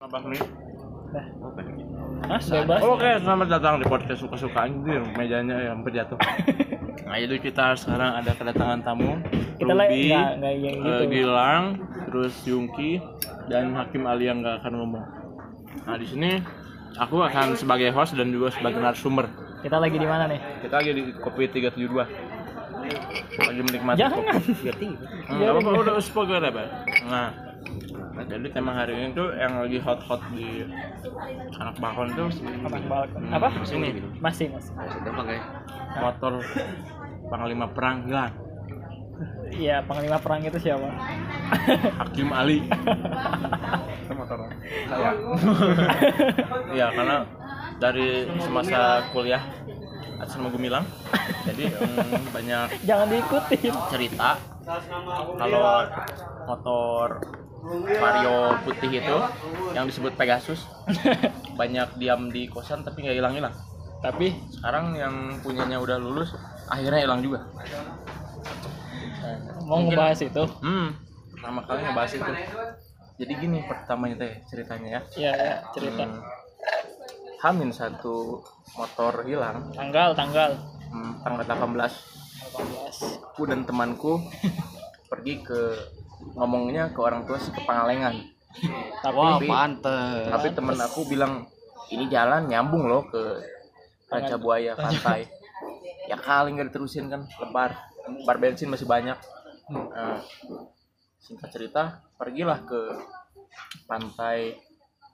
Oke. Bebas. Oke, selamat datang di podcast suka-suka anjir. Mejanya yang berjatuh. nah, jadi kita sekarang ada kedatangan tamu. Kita Ruby, enggak enggak yang eh, gitu. Gilang, terus Yungki dan Hakim Ali yang nggak akan ngomong. Nah, di sini aku akan sebagai host dan juga sebagai narasumber. Kita lagi di mana nih? Kita lagi di Kopi 372. Lagi menikmati Jangan. kopi. Hmm, nggak apa-apa, udah spoiler apa? Nah, nah, jadi tema hari ini tuh yang lagi hot-hot di anak bakon tuh Anak balkon. Apa? sini Masih, masih. sudah pakai motor panglima perang hilang Iya, panglima perang itu siapa? Hakim Ali itu motor saya iya karena dari semasa kuliah atas nama Gumilang jadi em, banyak Jangan diikutin. cerita kalau motor Vario putih itu yang disebut Pegasus banyak diam di kosan tapi nggak hilang-hilang Tapi sekarang yang punyanya udah lulus akhirnya hilang juga mau Mungkin- ngebahas itu. hmm pertama kali ngebahas itu jadi gini pertamanya teh ceritanya ya Iya, ya, cerita. Hmm, Hamin satu motor hilang Tanggal, tanggal. hmm, tanggal 18 18. aku dan temanku pergi ke ngomongnya ke orang tua sih ke Pangalengan Tapi pantes. tapi temen aku bilang ini jalan nyambung loh ke Ranca Buaya pantai. Ya kali nggak diterusin kan lebar bar. Bensin masih banyak. Nah, singkat cerita pergilah ke pantai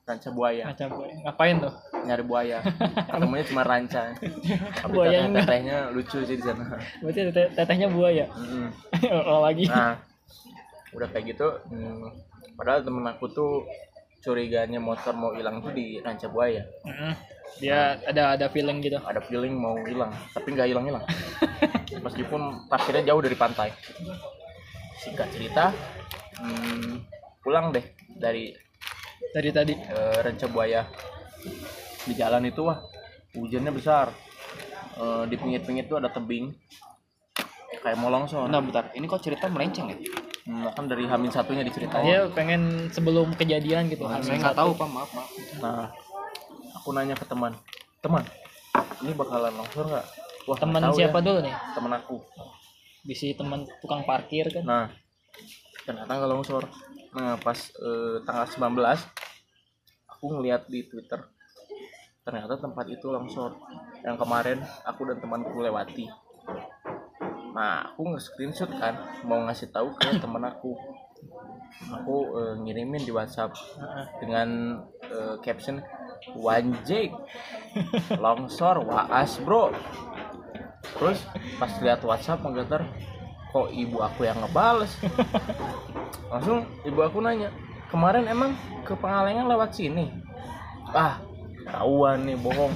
Ranca Buaya. Macam gue. Ngapain tuh? nyari buaya. Ketemunya cuma ranca tapi teteh tetehnya lucu sih di sana. Berarti tete- tetehnya buaya. Mm. Lagi. nah udah kayak gitu hmm, padahal temen aku tuh curiganya motor mau hilang tuh di ranca buaya Mm. Dia ada ada feeling gitu. ada feeling mau hilang tapi nggak hilang hilang meskipun parkirnya jauh dari pantai singkat cerita hmm, pulang deh dari Dari tadi. eh, ranca buaya di jalan itu wah hujannya besar Eh, di pinggir-pinggir tuh ada tebing kayak mau longsor Bentar, bentar. Ini kok cerita melenceng ya? Hmm, kan dari Hamin satunya diceritain Dia pengen sebelum kejadian gitu. Saya nggak tahu, Pak. Maaf, maaf. Nah, aku nanya ke teman, teman, ini bakalan longsor nggak? Wah, Teman siapa ya. dulu nih? Teman aku. Bisi teman tukang parkir kan. Nah, ternyata nggak longsor. Nah, pas eh, tanggal 19, aku ngeliat di Twitter, ternyata tempat itu longsor. Yang kemarin aku dan temanku lewati. Nah, aku nge-screenshot kan, mau ngasih tahu ke teman aku. Aku eh, ngirimin di WhatsApp dengan eh, caption Wanjik longsor waas bro. Terus pas lihat WhatsApp menggetar kok ibu aku yang ngebales? Langsung ibu aku nanya kemarin emang ke Pengalengan lewat sini? Ah tahuan nih bohong.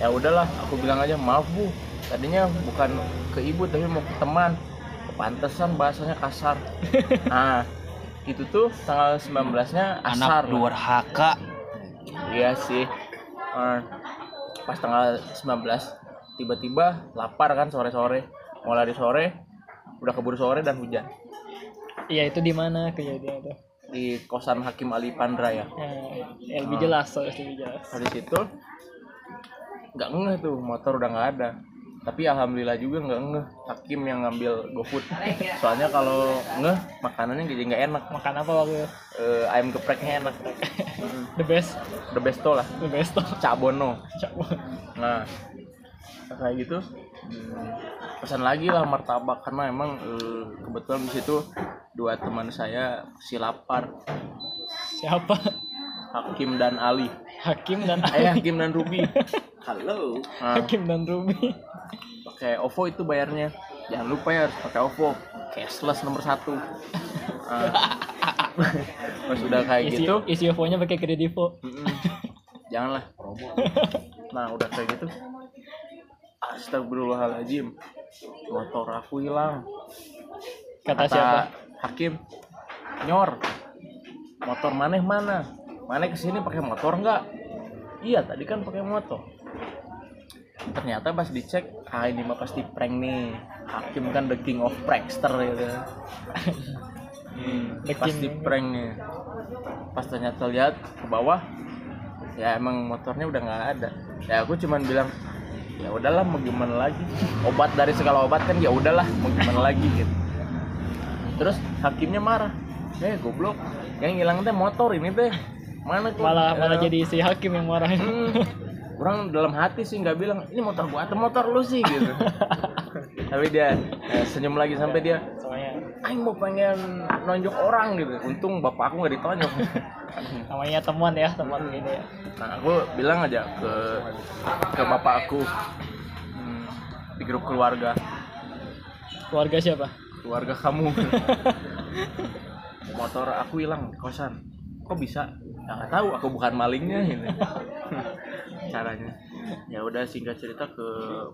Ya udahlah aku bilang aja maaf bu tadinya bukan ke ibu tapi mau ke teman kepantesan bahasanya kasar nah itu tuh tanggal 19 nya asar Anak durhaka. Iya sih. Eh, pas tanggal 19 tiba-tiba lapar kan sore-sore. Mau lari sore, udah keburu sore dan hujan. Iya itu di mana kejadian itu? Di kosan Hakim Ali Pandra ya. Ya, lebih jelas, harus lebih jelas. Habis itu nggak ngeh tuh motor udah nggak ada. Tapi alhamdulillah juga nggak ngeh Hakim yang ngambil GoFood. Soalnya kalau ngeh makanannya jadi nggak enak. Makan apa waktu itu? Eh, ayam gepreknya enak. The best, The best lah. the best tuh. Cak Bono. Cak- Nah, kayak gitu hmm, pesan lagi lah martabak karena emang eh, kebetulan di situ dua teman saya si lapar Siapa? Hakim dan Ali Hakim dan eh Hakim dan Ruby halo nah, Hakim dan Ruby. pakai OVO itu bayarnya jangan lupa ya harus pakai OVO cashless nomor satu nah, pas udah kayak Isi gitu isi OVO-nya pakai kredivo. Mm-mm. Janganlah promo. Nah, udah kayak gitu. Astagfirullahaladzim. Motor aku hilang. Kata, siapa? Hakim. Nyor. Motor maneh mana? Maneh ke sini pakai motor nggak? Iya, tadi kan pakai motor. Ternyata pas dicek, ah ini mah pasti prank nih. Hakim kan the king of prankster gitu. Hmm, The pasti king. prank nih. pas ternyata lihat ke bawah ya emang motornya udah nggak ada. Ya aku cuman bilang ya udahlah mau gimana lagi? Obat dari segala obat kan ya udahlah mau gimana lagi? Gitu. Terus hakimnya marah eh goblok yang hilang teh motor ini teh. Mana kok malah malah Eh, jadi si hakim yang marahin Hmm, orang dalam hati sih nggak bilang ini motor gua atau motor lu sih? Gitu. Tapi dia eh, senyum lagi sampai dia Aing mau pengen nonjok orang gitu. Untung bapak aku nggak ditonjok namanya teman ya teman ini ya. Nah aku bilang aja ke ke bapak aku hmm, di grup keluarga. Keluarga siapa? Keluarga kamu. Motor aku hilang di kosan. Kok bisa? Nggak tahu aku bukan malingnya gitu caranya. Ya udah singkat cerita ke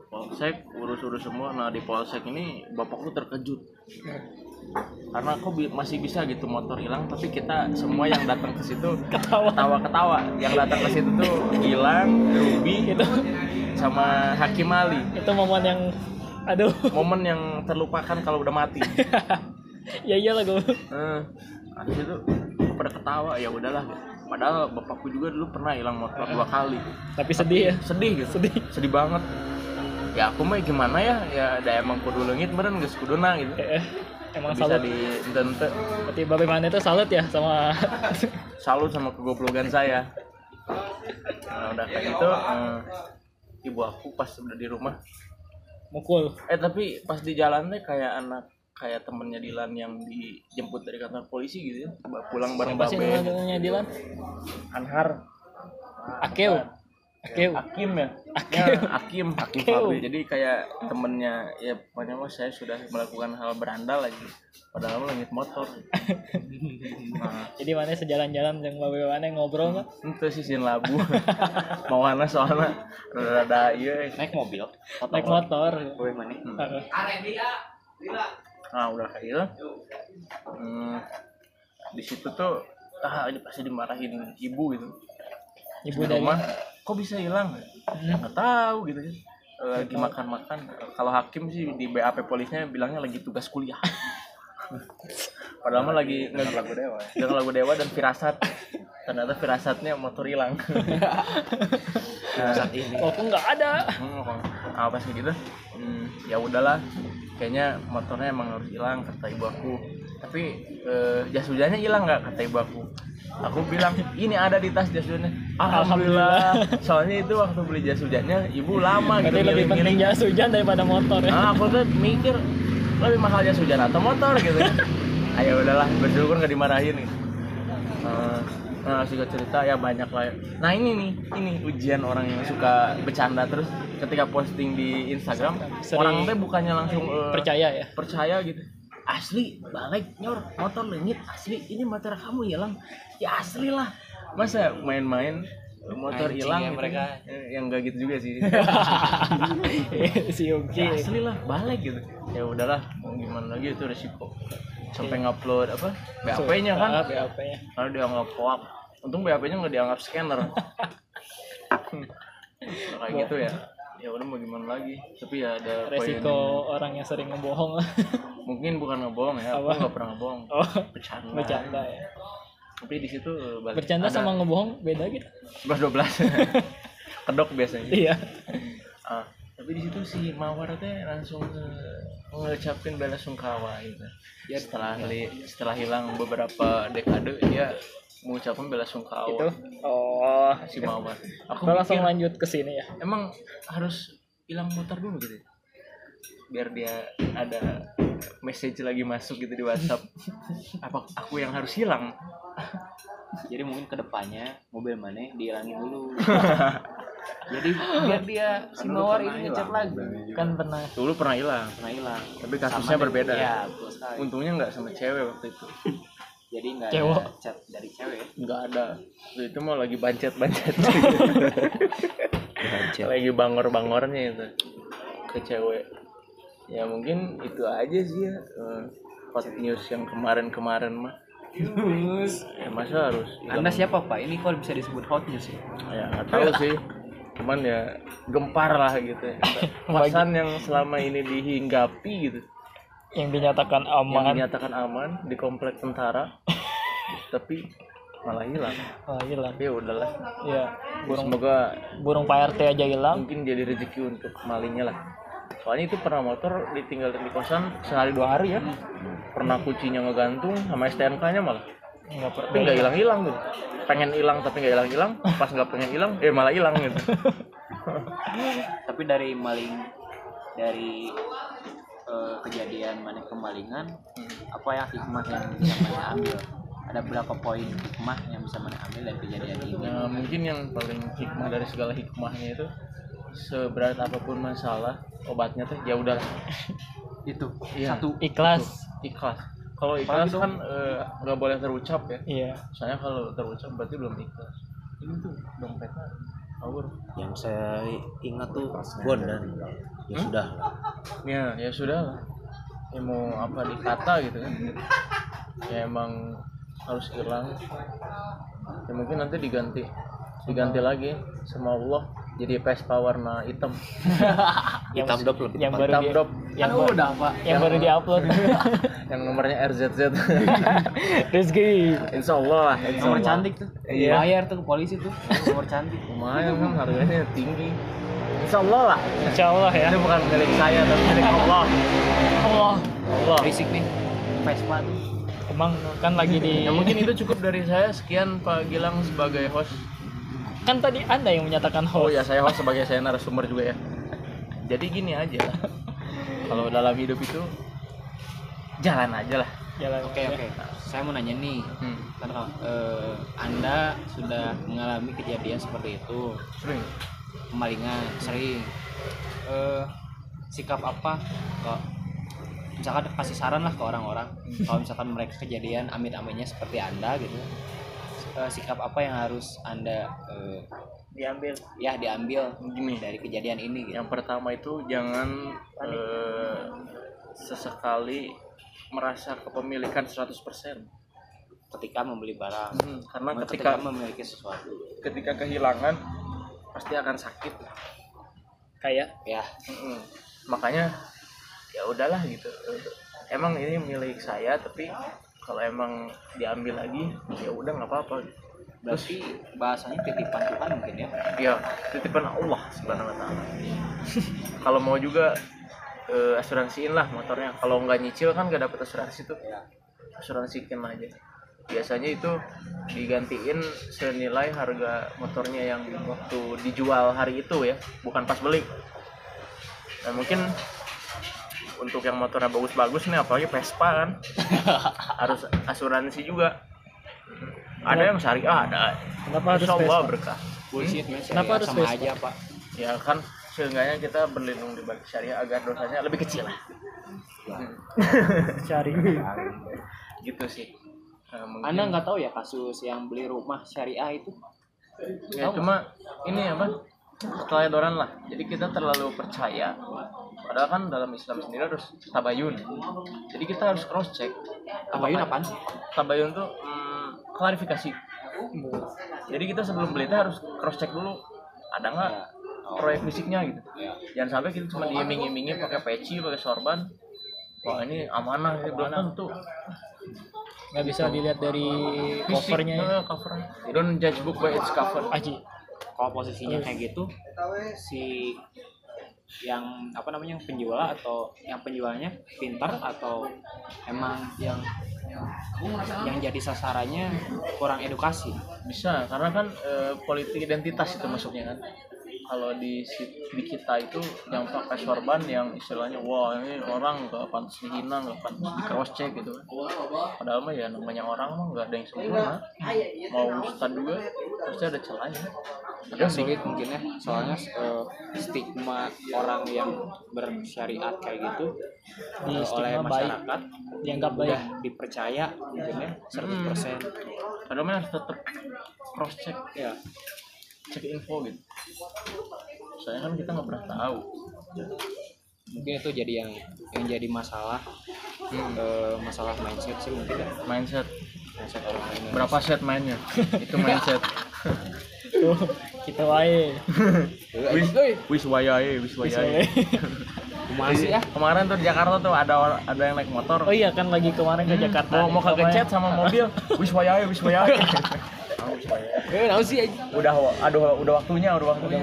polsek urus-urus semua. Nah di polsek ini bapakku terkejut. Karena aku bi- masih bisa gitu motor hilang tapi kita semua yang datang ke situ Ketawa. ketawa ketawa yang datang ke situ tuh Gilang, Ruby, itu sama Hakim Ali. itu momen yang aduh. Momen yang terlupakan kalau udah mati. Ya iyalah gue habis itu pada ketawa ya udahlah. gitu. Padahal bapakku juga dulu pernah hilang motor dua kali. Tapi sedih ya? Sedih gitu. Sedih. Sedih banget. Ya aku mah gimana ya? Ya ada emang kudu leungit meren geus kuduna gitu. Eh, emang bisa salut. di ente berarti babe mana itu salut ya sama salut sama kegoblokan saya. Nah, udah kayak gitu eh, ibu aku pas udah di rumah. Mukul. Eh tapi pas di jalan teh kayak anak kayak temennya Dilan yang dijemput dari kantor polisi gitu ya. Pulang bareng siapa sih namanya Dilan? Anhar. Akeu Akeu Akim ya Akim. Ya, Akim. Akim. Fabri jadi kayak temennya ya pokoknya mah saya sudah melakukan hal berandal lagi. Padahal mah langit motor. Nah, jadi mana sejalan-jalan yang babe mana ngobrol nggak itu sih sin labu. Mau mana soalnya. Rada iya. Naik mobil. naik motor. Gue mana? Heeh. Nah udah kayak hmm, di situ tuh ah ini pasti dimarahin ibu gitu. Ibu di dari rumah kok bisa hilang Hmm. nggak tahu gitu kan. Lagi makan-makan. Kalau hakim sih di BAP polisnya bilangnya lagi tugas kuliah. Padahal mah lagi nge- lagu dewa dengan lagu dewa dan firasat. Ternyata firasatnya motor hilang. Nah, Saat ini. oh kok nggak ada. Hmm, apa sih gitu hmm, ya udahlah kayaknya motornya emang harus hilang kata ibu aku. Tapi eh, jas hujannya hilang nggak? Kata ibu aku. Aku bilang ini ada di tas jas hujannya. Alhamdulillah. Soalnya itu waktu beli jas hujannya ibu lama gitu berarti lebih penting jas hujan daripada motor ya? Nah aku tuh mikir lebih mahal jas hujan atau motor? Gitu. Ayo udahlah bersyukur nggak dimarahin. Gitu nah singkat cerita ya banyak lah. Nah ini nih ini ujian orang yang suka bercanda. Terus ketika posting di Instagram Sering orang teh bukannya langsung eh, percaya ya? percaya gitu. Asli balik nyor. Motor lengit asli. Ini motor kamu hilang. Ya asli lah. Masa main-main motor hilang ya gitu. mereka. Eh, yang enggak gitu juga sih. Si Uki ya asli lah. Balik gitu. Ya udahlah. Mau gimana lagi itu resiko. Sampai ngupload apa? BAP-nya kan? Ah, BAP-nya karena dianggap hoax untung BAP-nya nggak dianggap scanner. Nah, kayak gitu ya. Ya udah mau gimana lagi? Tapi ya ada resiko orang yang sering ngebohong. Lah mungkin bukan ngebohong ya Apa? aku nggak pernah ngebohong. Oh bercanda. bercanda ya. Tapi di situ eh, balik- bercanda ada. sama ngebohong beda gitu. 11 12 kedok biasanya. Iya. Ah tapi di situ si mawar teh langsung nge- ngecapin bela sungkawa gitu. Ya. Setelah li- setelah hilang beberapa dekade dia mengucapkan bela sungkawa. Itu oh. Si mawar. Aku Kita langsung mikir, lanjut ke sini ya. emang harus hilang motor dulu gitu ya? biar dia ada message lagi masuk gitu di WhatsApp. Apa aku yang harus hilang? Jadi mungkin ke depannya mobil mana dihilangin dulu. Jadi biar dia si mawar ini ngechat lagi. kan pernah dulu pernah hilang Pernah hilang. tapi kasusnya Sama berbeda Iya, sekali. untungnya nggak sama cewek waktu itu Jadi nggak Cewek. ada chat dari cewek. nggak ada Waktu itu mau lagi bancet bancet lagi bangor bangornya itu ke cewek ya mungkin itu aja sih ya eh, hot news yang kemarin-kemarin mah ya masa harus Anda siapa Pak? Ini kok bisa disebut hot news ya? ya nggak tahu sih cuman ya gempar lah gitu ya. Pasan yang selama ini dihinggapi gitu. Yang dinyatakan yang aman dinyatakan aman di komplek tentara. Tapi malah hilang. Oh hilang. Ya udahlah ya burung semoga burung Pak RT aja hilang. mungkin jadi rezeki untuk malingnya lah. Soalnya itu pernah motor ditinggal di kosan sehari dua hari ya. Pernah kuncinya ngegantung sama STNK nya malah nggak per tapi nggak hilang hilang gitu pengen hilang tapi nggak hilang hilang pas nggak pengen hilang eh malah hilang gitu tapi dari maling dari eh, kejadian mana kemalingan apa ya hikmah yang bisa mana ambil? Ada berapa poin hikmah yang bisa mana ambil dari kejadian ini? Nah, mungkin yang paling hikmah dari segala hikmahnya itu seberat apa pun masalah obatnya tuh ya udah itu Iya. satu. Ikhlas. ikhlas kalau ikhlas kan eh, nggak boleh terucap ya. Iya. Soalnya kalau terucap berarti belum ikhlas. Ini tuh dompetnya awur yang saya ingat tuh Bondan ya sudah. Ya ya sudah lah. Ya mau apa dikata gitu kan. Ya emang harus hilang. Ya mungkin nanti diganti diganti lagi sama Allah. Jadi Vespa warna hitam. Hitam dop lebih yang baru drop yang kan udah pak. yang baru diupload. Yang nomornya RZZ Rizky. Insya Allah insya nomor Allah. cantik tuh. Iya. bayar tuh ke polisi tuh nomor cantik. Lumayan kan harganya tinggi. Insya Allah lah. Insya Allah ya. Ini bukan milik saya tapi milik Allah. Allah. Allah. Berisik nih. Vespa tuh. Emang kan lagi di ya mungkin itu cukup dari saya. Sekian Pak Gilang sebagai host. Kan tadi anda yang menyatakan Oh host ya saya host sebagai saya narasumber juga ya. Jadi gini aja. Kalau dalam hidup itu jalan aja lah. jalan oke oke. Saya mau nanya nih. Hmm. kan eh, anda sudah mengalami kejadian seperti itu. Sering. kemalingan sering. Eh sikap apa? Kok misalkan kasih saran lah ke orang-orang. Kalau misalkan mereka kejadian amit-amitnya seperti anda gitu eh, sikap apa yang harus anda eh, diambil ya diambil Gini. dari kejadian ini gitu Yang pertama itu jangan eh, sesekali merasa kepemilikan 100%. ketika membeli barang Hmm, karena ketika, ketika memiliki sesuatu ketika kehilangan pasti akan sakit. kayak ya Mm-mm. Makanya ya udahlah gitu. Emang ini milik saya tapi kalau emang diambil lagi ya udah nggak apa-apa. berarti bahasanya titipan Tuhan mungkin ya? Ya titipan Allah subhanahu wa taala. Kalau mau juga eh, asuransiin lah motornya. Kalau nggak nyicil kan nggak dapet asuransi tuh. Asuransikan aja. Biasanya itu digantiin senilai harga motornya yang waktu dijual hari itu ya bukan pas beli. Dan mungkin untuk yang motornya bagus-bagus nih apalagi Vespa kan. Harus asuransi juga. Ada yang syariah ada. Kenapa harus Vespa? berkah. Bullshit men. Kenapa syariah harus sama Vespa? aja pak. Ya kan seenggaknya kita berlindung di balik syariah agar dosanya lebih kecil lah. Cari gitu sih. Nah, mungkin- anda nggak tahu ya kasus yang beli rumah syariah itu? Ya cuma ini apa keteledoran lah. Jadi kita terlalu percaya. Padahal kan dalam Islam sendiri harus tabayun. Jadi kita harus cross check tabayun apaan sih? tabayun tuh hmm, klarifikasi. Jadi kita sebelum beli itu harus cross check dulu. Ada nggak Ya. Proyek fisiknya gitu? Ya. jangan sampai kita cuma diiming-imingi pakai peci pakai sorban. Wah ini amanah ini belum tentu. Nggak bisa dilihat dari Fisik, covernya ya. eh, cover. You don't judge book by its cover. Aji kalau posisinya kayak gitu si yang apa namanya yang penjual atau yang penjualnya pintar atau emang yang yang jadi sasarannya kurang edukasi? Bisa karena kan eh, politik identitas itu masuknya kan. Kalau di di kita itu yang pakai sorban yang istilahnya wah ini orang nggak pantas dihina nggak pantas di cross check gitu kan. Padahal mah ya namanya orang mah nggak ada yang sempurna. Mau ustad juga pasti ada celahnya agak sulit mungkin ya. Soalnya eh, stigma orang yang bersyariat kayak gitu Di eh, oleh stigma baik. masyarakat dianggap udah baik dipercaya mungkin ya 100% padahal mah harus tetap cross check ya cek info gitu. Soalnya kan kita nggak pernah tahu. Mungkin itu jadi yang yang jadi masalah. Eh, masalah mindset sih mungkin ya. Mindset. Mindset orang berapa set mainnya? Itu mindset tuh kita wae. Wis wis wayahe wis wayahe masih ah. Kemarin tuh di Jakarta tuh ada ada yang naik motor. Oh iya kan lagi kemarin ke Jakarta. mau mau kegecet sama mobil. Wiswayai wiswayai eh naon sih udah aduh udah waktunya udah waktunya.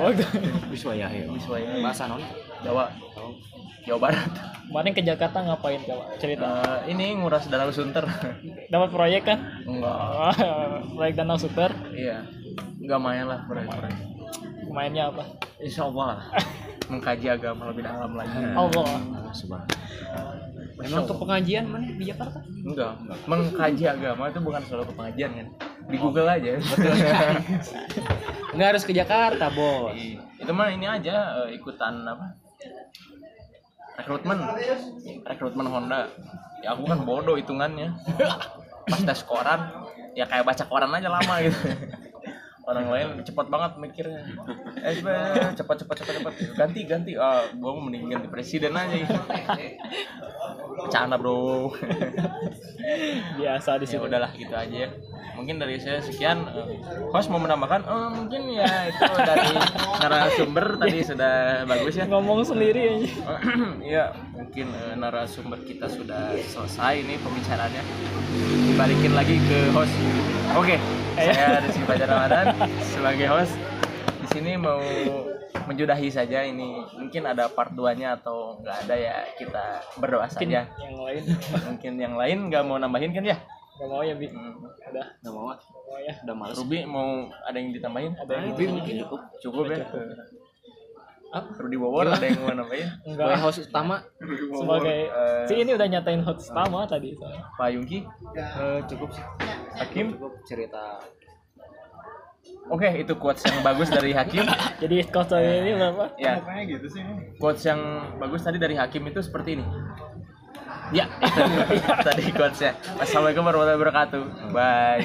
Wiswaya ya wiswayai bahasa non Jawa. Jawa Barat. Kemarin ke Jakarta ngapain coba? Cerita. Eh, ini nguras danau sunter. Dapat proyek kan? enggak. Proyek Danau Super. iya enggak main lah proyek-proyek Mainnya apa? Insya Allah mengkaji agama lebih dalam lagi. Allah. memang ke pengajian mana? Di Jakarta? Enggak mengkaji agama itu bukan selalu ke pengajian kan? Di Google aja. Nggak harus ke Jakarta bos. Itu mah ini aja eh, ikutan apa? Rekrutmen. Rekrutmen Honda. Ya aku kan bodoh hitungannya. Pas tes koran ya kayak baca koran aja lama gitu orang lain cepat banget mikirnya. Eh cepat cepat cepat cepat. Ganti ganti. Ah gua mau mending ganti presiden aja gitu bercanda bro. Biasa di ya situ. udahlah gitu aja. Ya mungkin dari saya sekian. Eh, host mau menambahkan? Oh, mungkin ya itu dari narasumber tadi sudah bagus ya. Ngomong sendiri aja. Iya, mungkin eh, narasumber kita sudah selesai nih pembicaraannya. Dibalikin lagi ke host. Oke, saya Rizky Fajar Ramadan sebagai host. Di sini mau menjudahi saja ini. Mungkin ada part 2-nya atau nggak ada ya kita berdoa Mungkin saja. yang lain Mungkin yang lain nggak mau nambahin kan ya? nggak mau ya bi. Hmm. Udah, nggak mau ah. nggak mau ya. udah males Ruby mau ada yang ditambahin? Ada yang Lebih mungkin cukup Cukup ya. Rudy Wawor ada yang mau nambahin? sebagai Enggak. host utama Sebagai Eh, si ini udah nyatain hot pertama tadi. Pak Yungki, Eh, cukup sih Hakim. cukup cerita Oke, itu quotes yang bagus dari Hakim. Jadi cost ini berapa? Ya. Quotes yang bagus tadi dari Hakim itu seperti ini. Ya, tadi quotesnya. Assalamualaikum warahmatullahi wabarakatuh. Bye.